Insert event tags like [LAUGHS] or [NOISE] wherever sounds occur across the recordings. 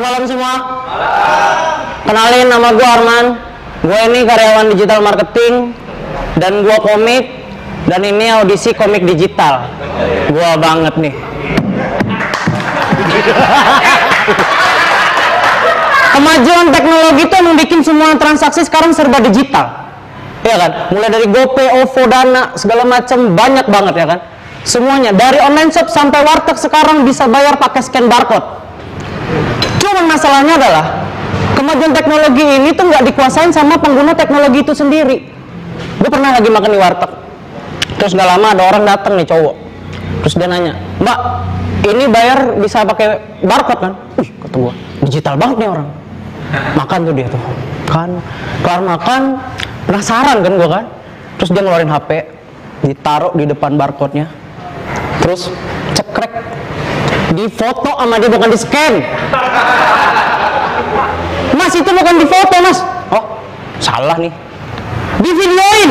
Malam semua. Kenalin nama gue Arman. Gue ini karyawan digital marketing dan gue komik dan ini audisi komik digital. Gua banget nih. [LAUGHS] Kemajuan teknologi itu membuat semua transaksi sekarang serba digital. Ya kan? Mulai dari GoPay, OVO, Dana, segala macam banyak banget ya kan? Semuanya dari online shop sampai warteg sekarang bisa bayar pakai scan barcode. Cuma masalahnya adalah kemajuan teknologi ini tuh nggak dikuasain sama pengguna teknologi itu sendiri. Gue pernah lagi makan di warteg, terus gak lama ada orang datang nih cowok, terus dia nanya, Mbak, ini bayar bisa pakai barcode kan? Ih, kata gue, digital banget nih orang. Makan tuh dia tuh, kan, kelar makan, penasaran kan gue kan, terus dia ngeluarin HP, ditaruh di depan barcode-nya, terus cekrek, di foto sama dia bukan di scan. Mas itu bukan di foto mas. Oh salah nih. Di videoin.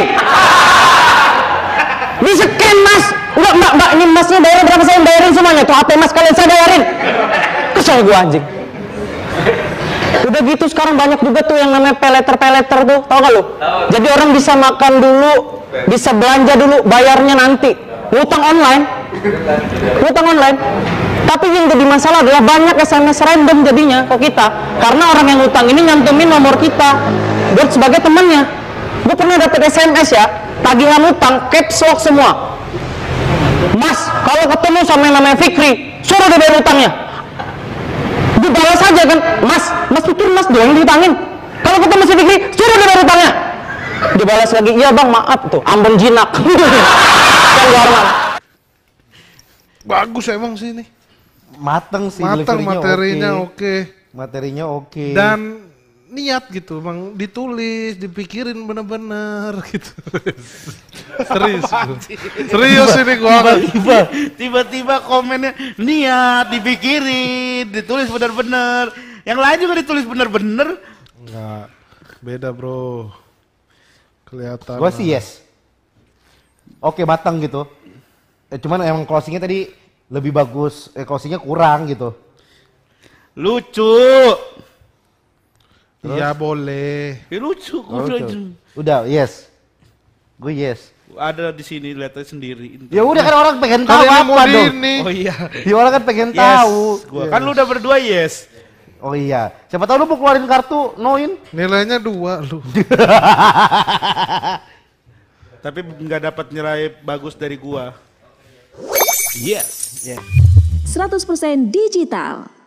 Di scan mas. Enggak mbak mbak ini masnya bayarin berapa saya bayarin semuanya tuh HP mas kalian saya bayarin. Kesel gua anjing. Udah gitu sekarang banyak juga tuh yang namanya peleter peleter tuh tau gak lu? Jadi orang bisa makan dulu, bisa belanja dulu, bayarnya nanti. Ngutang online, ngutang online. Tapi yang jadi masalah adalah banyak SMS random jadinya ke kita. Karena orang yang ngutang ini nyantumin nomor kita buat sebagai temannya. Gue pernah dapet SMS ya, tagihan utang, caps lock semua. Mas, kalau ketemu sama yang namanya Fikri, suruh dia bayar utangnya. Gue balas aja kan, Mas, Mas pikir Mas doang diutangin. Kalau ketemu si Fikri, suruh dia bayar utangnya. Dibalas lagi, iya bang maaf tuh, Ambon jinak. [LAUGHS] Kan gua hormat. Bagus emang sih ini. mateng sih delivery-nya materinya oke. oke. materinya oke Dan niat gitu, bang ditulis, dipikirin bener-bener [LAUGHS] gitu. Serius, serius ini gua. tiba-tiba tiba-tiba komennya niat dipikirin ditulis bener-bener yang lain juga ditulis bener-bener Enggak, beda bro. Kelihatan. gua sih yes oke matang gitu eh, cuman emang closingnya tadi lebih bagus eh, closingnya kurang gitu. Lucu. Iya boleh. Ya, lucu Oh, udah, oke. udah yes. Gue yes. Ada di sini lihat aja sendiri. Ya udah kan orang pengen tahu Kalian apa di dong. ini. oh iya. Ya orang kan pengen yes tahu. gua. Kan lu udah berdua yes. Oh iya. Siapa tahu lu mau keluarin kartu noin. Nilainya dua lu. tapi nggak dapat nilai bagus dari gua yes 100% digital.